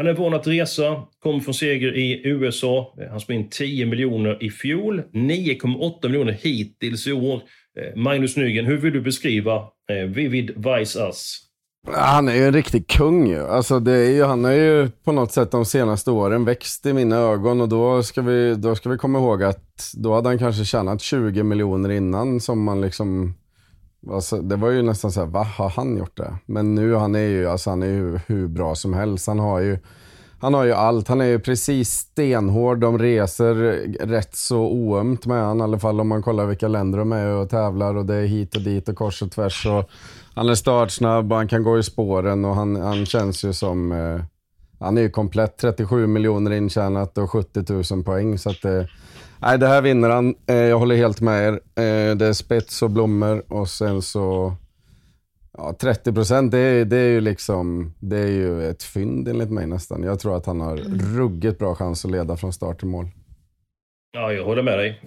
Han är van att resa, kommer från seger i USA. Han spelade in 10 miljoner i fjol, 9,8 miljoner hittills i år. Eh, Magnus Nygren, hur vill du beskriva eh, Vivid Vice Us? Han är ju en riktig kung ju. Alltså det är ju, han har ju på något sätt de senaste åren växt i mina ögon och då ska, vi, då ska vi komma ihåg att då hade han kanske tjänat 20 miljoner innan som man liksom Alltså, det var ju nästan så här, va, har han gjort det? Men nu han är ju, alltså, han är ju hur bra som helst. Han har ju, han har ju allt. Han är ju precis stenhård. De reser rätt så oömt med han, i alla fall om man kollar vilka länder de är och tävlar och det är hit och dit och kors och tvärs. Och han är startsnabb och han kan gå i spåren och han, han känns ju som... Eh, han är ju komplett. 37 miljoner intjänat och 70 000 poäng. Så att, eh, nej, det här vinner han. Eh, jag håller helt med er. Eh, det är spets och blommor och sen så... Ja, 30 procent, det, det, är ju liksom, det är ju ett fynd enligt mig nästan. Jag tror att han har mm. ruggigt bra chans att leda från start till mål. Ja, jag håller med dig.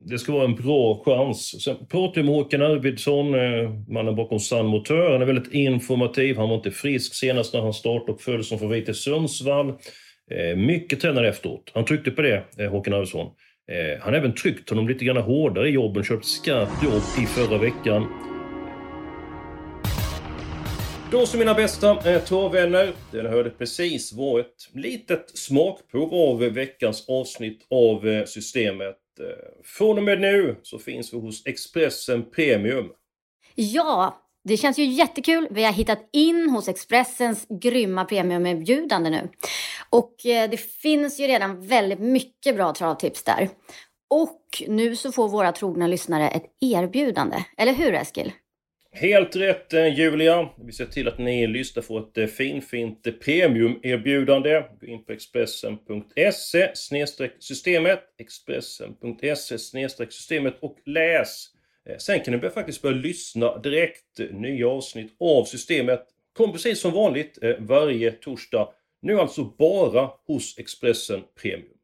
Det ska vara en bra chans. Sen pratade jag med Håkan Arvidsson, eh, mannen bakom Sun Motör. Han är väldigt informativ. Han var inte frisk senast när han startade och föddes som favorit i Sundsvall. Eh, mycket tränare efteråt. Han tryckte på det, eh, Håkan Arvidsson. Han har även tryckt honom lite grann hårdare i jobben, Köpt skarpt jobb i förra veckan. Då så mina bästa eh, travvänner. Det ni hörde precis var ett litet smakprov av veckans avsnitt av eh, Systemet. Eh, från och med nu så finns vi hos Expressen Premium. Ja, det känns ju jättekul. Vi har hittat in hos Expressens grymma premiumerbjudande nu. Och eh, det finns ju redan väldigt mycket bra travtips där. Och nu så får våra trogna lyssnare ett erbjudande. Eller hur Eskil? Helt rätt eh, Julia. Vi ser till att ni lyssnar för ett eh, finfint eh, premiumerbjudande. Gå in på Expressen.se systemet, Expressen.se systemet och läs. Sen kan ni faktiskt börja lyssna direkt. Nya avsnitt av systemet kommer precis som vanligt varje torsdag. Nu alltså bara hos Expressen Premium.